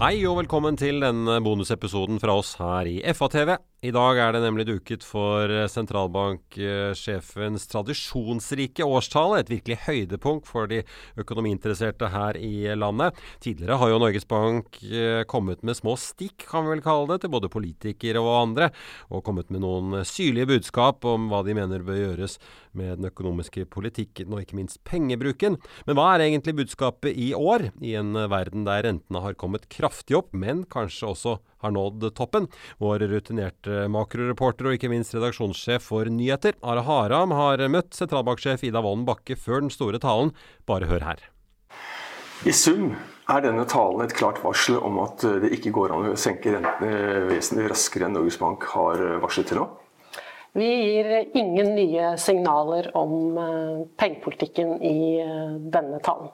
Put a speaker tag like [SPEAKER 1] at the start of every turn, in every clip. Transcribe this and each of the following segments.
[SPEAKER 1] Hei og velkommen til denne bonusepisoden fra oss her i FA-TV. I dag er det nemlig duket for sentralbanksjefens tradisjonsrike årstale. Et virkelig høydepunkt for de økonomiinteresserte her i landet. Tidligere har jo Norges Bank eh, kommet med små stikk, kan vi vel kalle det, til både politikere og andre. Og kommet med noen syrlige budskap om hva de mener bør gjøres med den økonomiske politikken og ikke minst pengebruken. Men hva er egentlig budskapet i år, i en verden der rentene har kommet kraftig opp, men kanskje også har nådd toppen? Vår rutinerte makroreporter og ikke minst redaksjonssjef for nyheter, Are Haram, har møtt sentralbanksjef Ida Wolden Bakke før den store talen. Bare hør her.
[SPEAKER 2] I sum er denne talen et klart varsel om at det ikke går an å senke rentene vesentlig raskere enn Norges Bank har varslet til nå?
[SPEAKER 3] Vi gir ingen nye signaler om eh, pengepolitikken i eh, denne talen.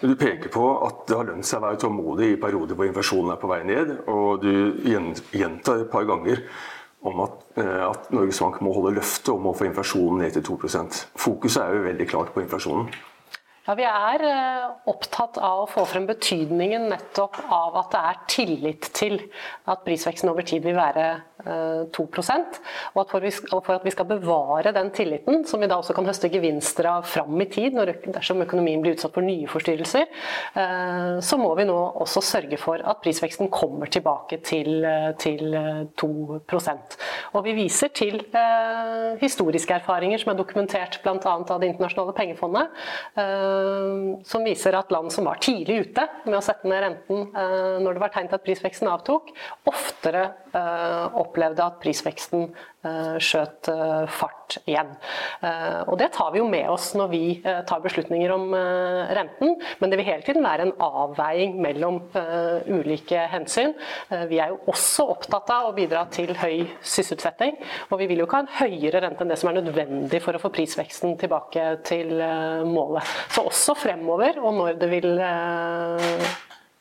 [SPEAKER 2] Du peker på at det har lønt seg å være tålmodig i perioder hvor inflasjonen er på vei ned. Og du gjentar et par ganger om at, eh, at Norges Bank må holde løftet om å få inflasjonen ned til 2% Fokuset er jo veldig klart på inflasjonen.
[SPEAKER 3] Ja, Vi er eh, opptatt av å få frem betydningen nettopp av at det er tillit til at prisveksten over tid vil være 2 eh, og at for at vi skal bevare den tilliten, som vi da også kan høste gevinster av fram i tid når, dersom økonomien blir utsatt for nye forstyrrelser, eh, så må vi nå også sørge for at prisveksten kommer tilbake til, til 2% Og Vi viser til historiske erfaringer som er dokumentert bl.a. av Det internasjonale pengefondet Eh, som viser at land som var tidlig ute med å sette ned renten eh, når det var tegn til at prisveksten avtok, oftere eh, opplevde at prisveksten skjøt fart igjen. Og Det tar vi jo med oss når vi tar beslutninger om renten, men det vil hele tiden være en avveiing mellom ulike hensyn. Vi er jo også opptatt av å bidra til høy sysselsetting, og vi vil jo ikke ha en høyere rente enn det som er nødvendig for å få prisveksten tilbake til målet. Så også fremover, og når det vil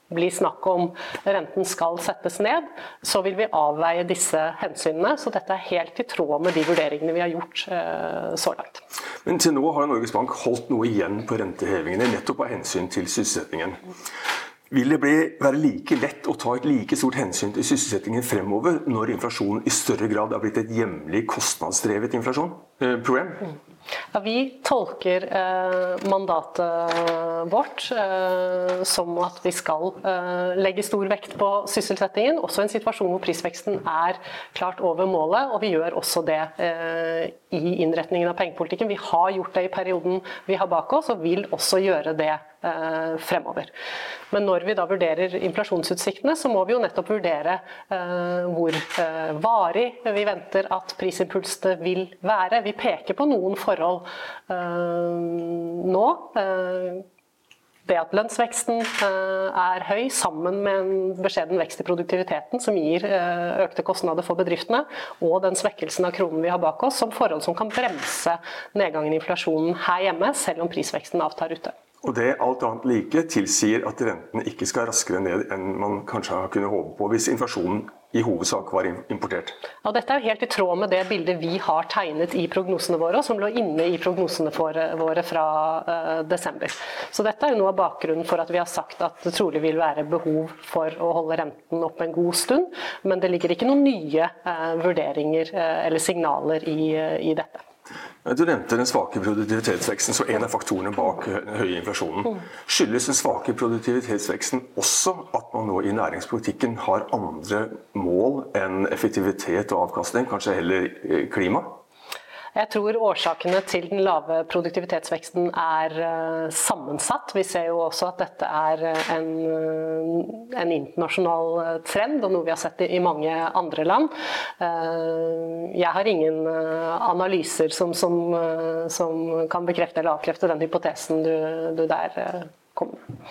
[SPEAKER 3] eh, bli snakk om renten skal settes ned, så vil vi avveie disse hensynene. Så dette er helt i tråd med de vurderingene vi har gjort eh, så langt.
[SPEAKER 2] Men til nå har Norges Bank holdt noe igjen på rentehevingene, nettopp av hensyn til sysselsettingen. Vil det bli, være like lett å ta et like stort hensyn til sysselsettingen fremover, når inflasjonen i større grad er blitt et hjemlig kostnadsdrevet inflasjon, eh, problem? Mm.
[SPEAKER 3] Ja, vi tolker eh, mandatet vårt eh, som at vi skal eh, legge stor vekt på sysselsettingen, også i en situasjon hvor prisveksten er klart over målet. Og vi gjør også det eh, i innretningen av pengepolitikken. Vi har gjort det i perioden vi har bak oss, og vil også gjøre det fremover. Men når vi da vurderer inflasjonsutsiktene, så må vi jo nettopp vurdere eh, hvor varig vi venter at prisimpulsene vil være. Vi peker på noen forhold eh, nå. Eh, det at lønnsveksten eh, er høy, sammen med en beskjeden vekst i produktiviteten, som gir økte kostnader for bedriftene, og den svekkelsen av kronen vi har bak oss, som forhold som kan bremse nedgangen i inflasjonen her hjemme, selv om prisveksten avtar ute.
[SPEAKER 2] Og det alt annet like tilsier at rentene ikke skal raskere ned enn man kanskje har kunnet håpe på, hvis inflasjonen i hovedsak var importert.
[SPEAKER 3] Ja, dette er jo helt i tråd med det bildet vi har tegnet i prognosene våre, og som lå inne i prognosene våre fra uh, desember. Så dette er jo noe av bakgrunnen for at vi har sagt at det trolig vil være behov for å holde renten oppe en god stund, men det ligger ikke noen nye uh, vurderinger uh, eller signaler i, i dette.
[SPEAKER 2] Du nevnte den svake produktivitetsveksten som en av faktorene bak den høye inflasjonen. Skyldes den svake produktivitetsveksten også at man nå i næringspolitikken har andre mål enn effektivitet og avkastning, kanskje heller klima?
[SPEAKER 3] Jeg tror årsakene til den lave produktivitetsveksten er sammensatt. Vi ser jo også at dette er en, en internasjonal trend, og noe vi har sett i, mange andre land. Uh, jeg har ingen analyser som, som, som, kan bekrefte eller avkrefte den hypotesen du, du der kom med.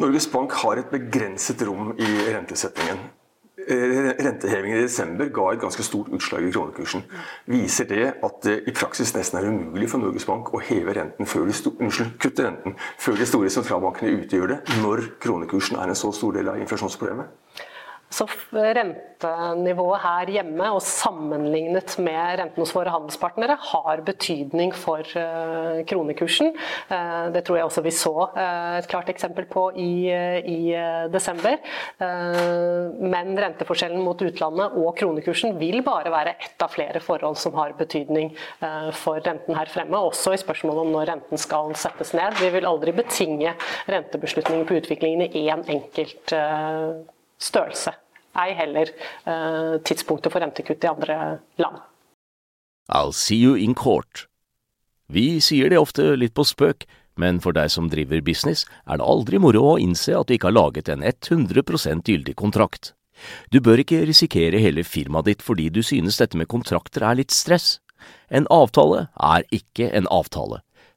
[SPEAKER 2] Norges Bank har et begrenset rom i rentesettingen. Eh, rentehevingen i desember ga et ganske stort utslag i kronekursen. Viser det at det i praksis nesten er umulig for Norges Bank å heve renten før de, unnskyld, kutte renten før de store sentralbankene utgjør det, når kronekursen er en så stor del av inflasjonsproblemet?
[SPEAKER 3] Så rentenivået her hjemme og sammenlignet med renten hos våre handelspartnere har betydning for uh, kronekursen. Uh, det tror jeg også vi så uh, et klart eksempel på i, i desember. men renteforskjellen mot utlandet og kronekursen vil bare være ett av flere forhold som har betydning for renten her fremme, også i spørsmålet om når renten skal settes ned. Vi vil aldri betinge rentebeslutninger på utviklingen i én enkelt størrelse. Ei heller eh, tidspunktet for rentekutt i andre land.
[SPEAKER 4] I'll see you in court. Vi sier det ofte litt på spøk, men for deg som driver business, er det aldri moro å innse at du ikke har laget en 100% gyldig kontrakt. Du bør ikke risikere hele firmaet ditt fordi du synes dette med kontrakter er litt stress. En avtale er ikke en avtale.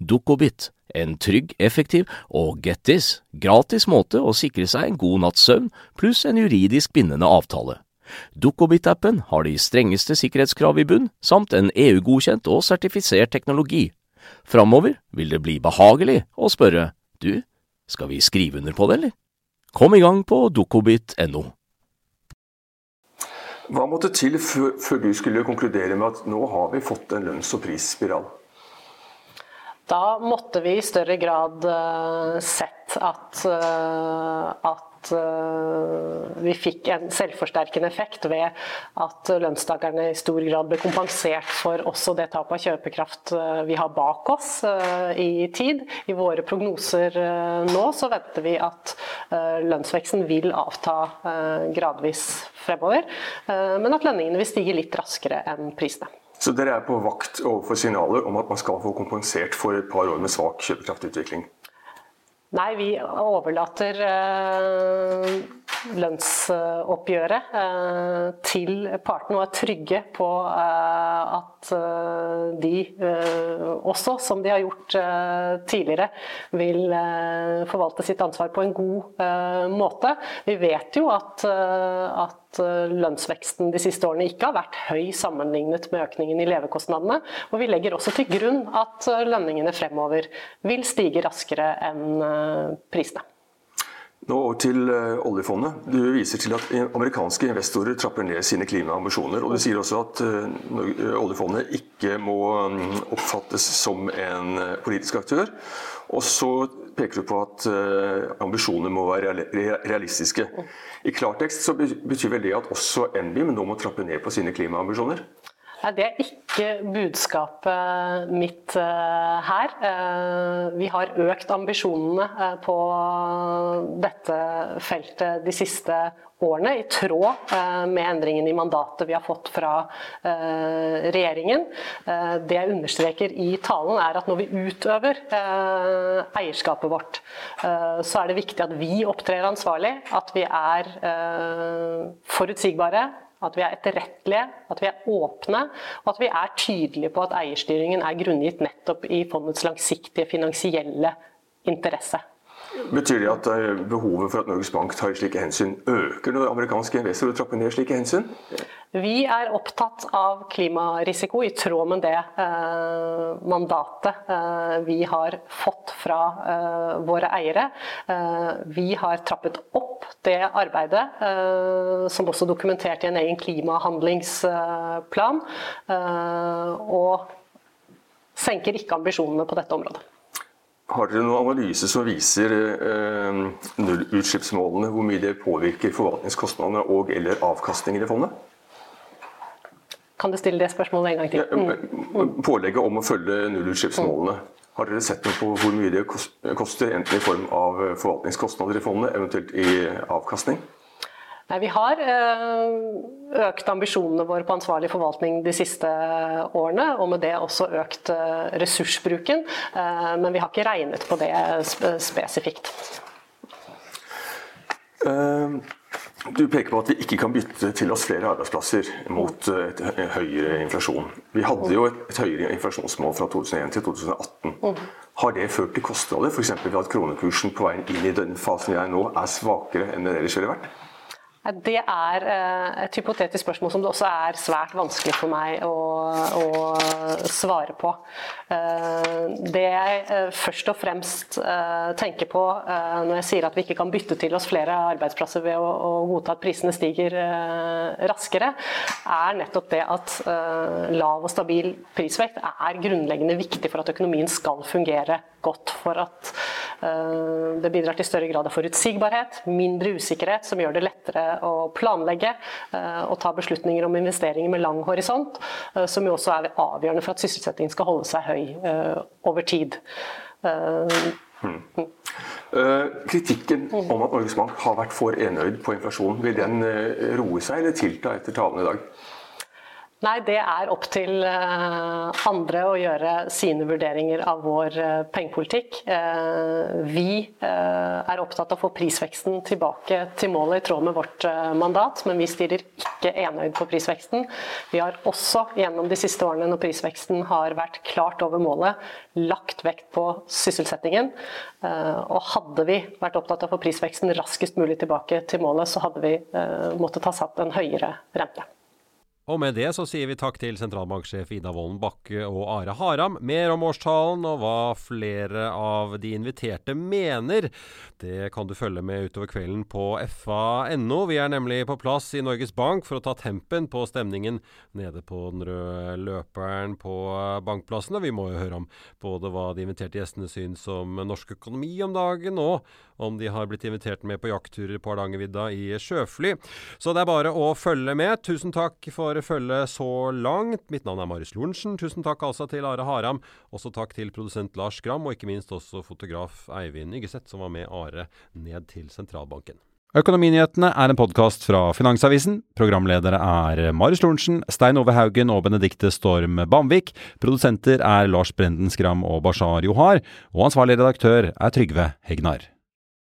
[SPEAKER 4] Dukkobit. En trygg, effektiv og get this, gratis måte å sikre seg en god natts søvn pluss en juridisk bindende avtale. Dukkobit-appen har de strengeste sikkerhetskrav i bunn, samt en EU-godkjent og sertifisert teknologi. Framover vil det bli behagelig å spørre du, skal vi skrive under på det, eller? Kom i gang på dukkobit.no.
[SPEAKER 2] Hva måtte til før, før du skulle konkludere med at nå har vi fått en lønns- og prisspiral?
[SPEAKER 3] Da måtte vi i større grad uh, sett at, uh, at uh, vi fikk en selvforsterkende effekt ved at lønnstakerne i stor grad ble kompensert for også det tapet av kjøpekraft vi har bak oss i tid. I våre prognoser nå så venter vi at lønnsveksten vil avta gradvis fremover, men at lønningene vil stige litt raskere enn prisene.
[SPEAKER 2] Så dere er på vakt overfor signaler om at man skal få kompensert for et par år med svak kjøpekraftutvikling?
[SPEAKER 3] Nei, vi overlater øh, lønnsoppgjøret øh, til partene og er trygge på øh, at de også, som de har gjort tidligere, vil forvalte sitt ansvar på en god måte. Vi vet jo at, at Eh, lønnsveksten de siste årene ikke har vært høy sammenlignet med økningen i levekostnadene. Og vi legger også til grunn at eh, lønningene fremover vil stige raskere enn eh, prisene.
[SPEAKER 2] Nå over til oljefondet. Du viser til at amerikanske investorer trapper ned sine klimaambisjoner. Og du sier også at oljefondet ikke må mm, oppfattes som en politisk aktør. Og så peker du på at ambisjonene må være realistiske. I klartekst så betyr vel det at også NBIM nå må trappe ned på sine klimaambisjoner?
[SPEAKER 3] Nei, Det er ikke budskapet mitt uh, her. Uh, vi har økt ambisjonene uh, på dette feltet de siste årene, i tråd med endringen i mandatet vi har fått fra regjeringen. Det jeg understreker i talen, er at når vi utøver eierskapet vårt, så er det viktig at vi opptrer ansvarlig, at vi er forutsigbare At vi er etterrettelige, at vi er åpne, og at vi er tydelige på at eierstyringen er grunngitt nettopp i fondets langsiktige finansielle interesse.
[SPEAKER 2] Betyr det at eh, behovet for at Norges Bank tar slike hensyn øker når amerikanske investorer trapper ned slike hensyn?
[SPEAKER 3] Vi er opptatt av klimarisiko i tråd med det eh, mandatet eh, vi har fått fra eh, våre eiere. Eh, vi har trappet opp det arbeidet, eh, som også dokumentert i en egen klimahandlingsplan. og senker ikke ambisjonene på dette området.
[SPEAKER 2] Har dere noen analyse som viser eh, nullutslippsmålene, hvor mye det påvirker forvaltningskostnadene og eller avkastninger i fondet?
[SPEAKER 3] Kan du stille det spørsmålet en gang til?
[SPEAKER 2] Mm. Pålegget om å følge nullutslippsmålene. Har dere sett noe på hvor mye det koster, enten i form av forvaltningskostnader i fondet, eventuelt i avkastning?
[SPEAKER 3] Nei, Vi har eh, økt ambisjonene våre på ansvarlig forvaltning de siste årene, og med det også økt eh, ressursbruken. Eh, men vi har ikke regnet på det spesifikt.
[SPEAKER 2] Du peker på at vi ikke kan bytte til oss flere arbeidsplasser mot et høyere inflasjon. Vi hadde jo et høyere inflasjonsmål fra 2001 til 2018. Mm. Har det ført til kostnader, f.eks. ved at kronekursen på veien inn i den fasen vi er nå, er svakere enn den ellers ville vært?
[SPEAKER 3] Det er eh, et hypotetisk spørsmål som det også er svært vanskelig for meg å, å svare på. Eh, det jeg eh, først og fremst tenker på når jeg sier at vi ikke kan bytte til oss flere arbeidsplasser ved å godta at prisene stiger raskere, er nettopp det at lav og stabil prisvekt er grunnleggende viktig for at økonomien skal fungere godt. For at det bidrar til større grad av forutsigbarhet, mindre usikkerhet, som gjør det lettere å planlegge eh, og ta beslutninger om investeringer med lang horisont, eh, som jo også er avgjørende for at sysselsettingen skal holde seg høy eh, over tid.
[SPEAKER 2] Hmm. Kritikken om at Norges Bank har vært for enøyd på inflasjonen, vil den roe seg eller tilta etter talen i dag?
[SPEAKER 3] Nei, det er opp til eh, andre å gjøre sine vurderinger av vår eh, pengepolitikk. Eh, vi er opptatt av å få prisveksten tilbake til målet i tråd med vårt mandat, men vi stirrer ikke enøyd på prisveksten. Vi har også gjennom de siste årene når prisveksten har vært klart over målet, lagt vekt på sysselsettingen. Og hadde vi vært opptatt av å få prisveksten raskest mulig tilbake til målet, så hadde vi måttet ha satt en høyere rente.
[SPEAKER 1] Og med det så sier vi takk til sentralbanksjef Ida Wolden Bakke og Are Haram. Mer om årstalen og hva flere av de inviterte mener, det kan du følge med utover kvelden på fa.no. Vi er nemlig på plass i Norges Bank for å ta tempen på stemningen nede på den røde løperen på Bankplassen. Og vi må jo høre om både hva de inviterte gjestene syns om norsk økonomi om dagen, og om de har blitt invitert med på jaktturer på Hardangervidda i sjøfly. Så det er bare å følge med. Tusen takk for for følget så langt. Mitt navn er Marius Lorentzen. Tusen takk altså til Are Haram. Også takk til produsent Lars Gram, og ikke minst også fotograf Eivind Yggeseth, som var med Are ned til sentralbanken. Økonominyhetene er en podkast fra Finansavisen. Programledere er Marius Lorentzen, Stein Ove Haugen og Benedikte Storm Bamvik. Produsenter er Lars Brenden Skram og Bashar Johar. Og ansvarlig redaktør er Trygve Hegnar.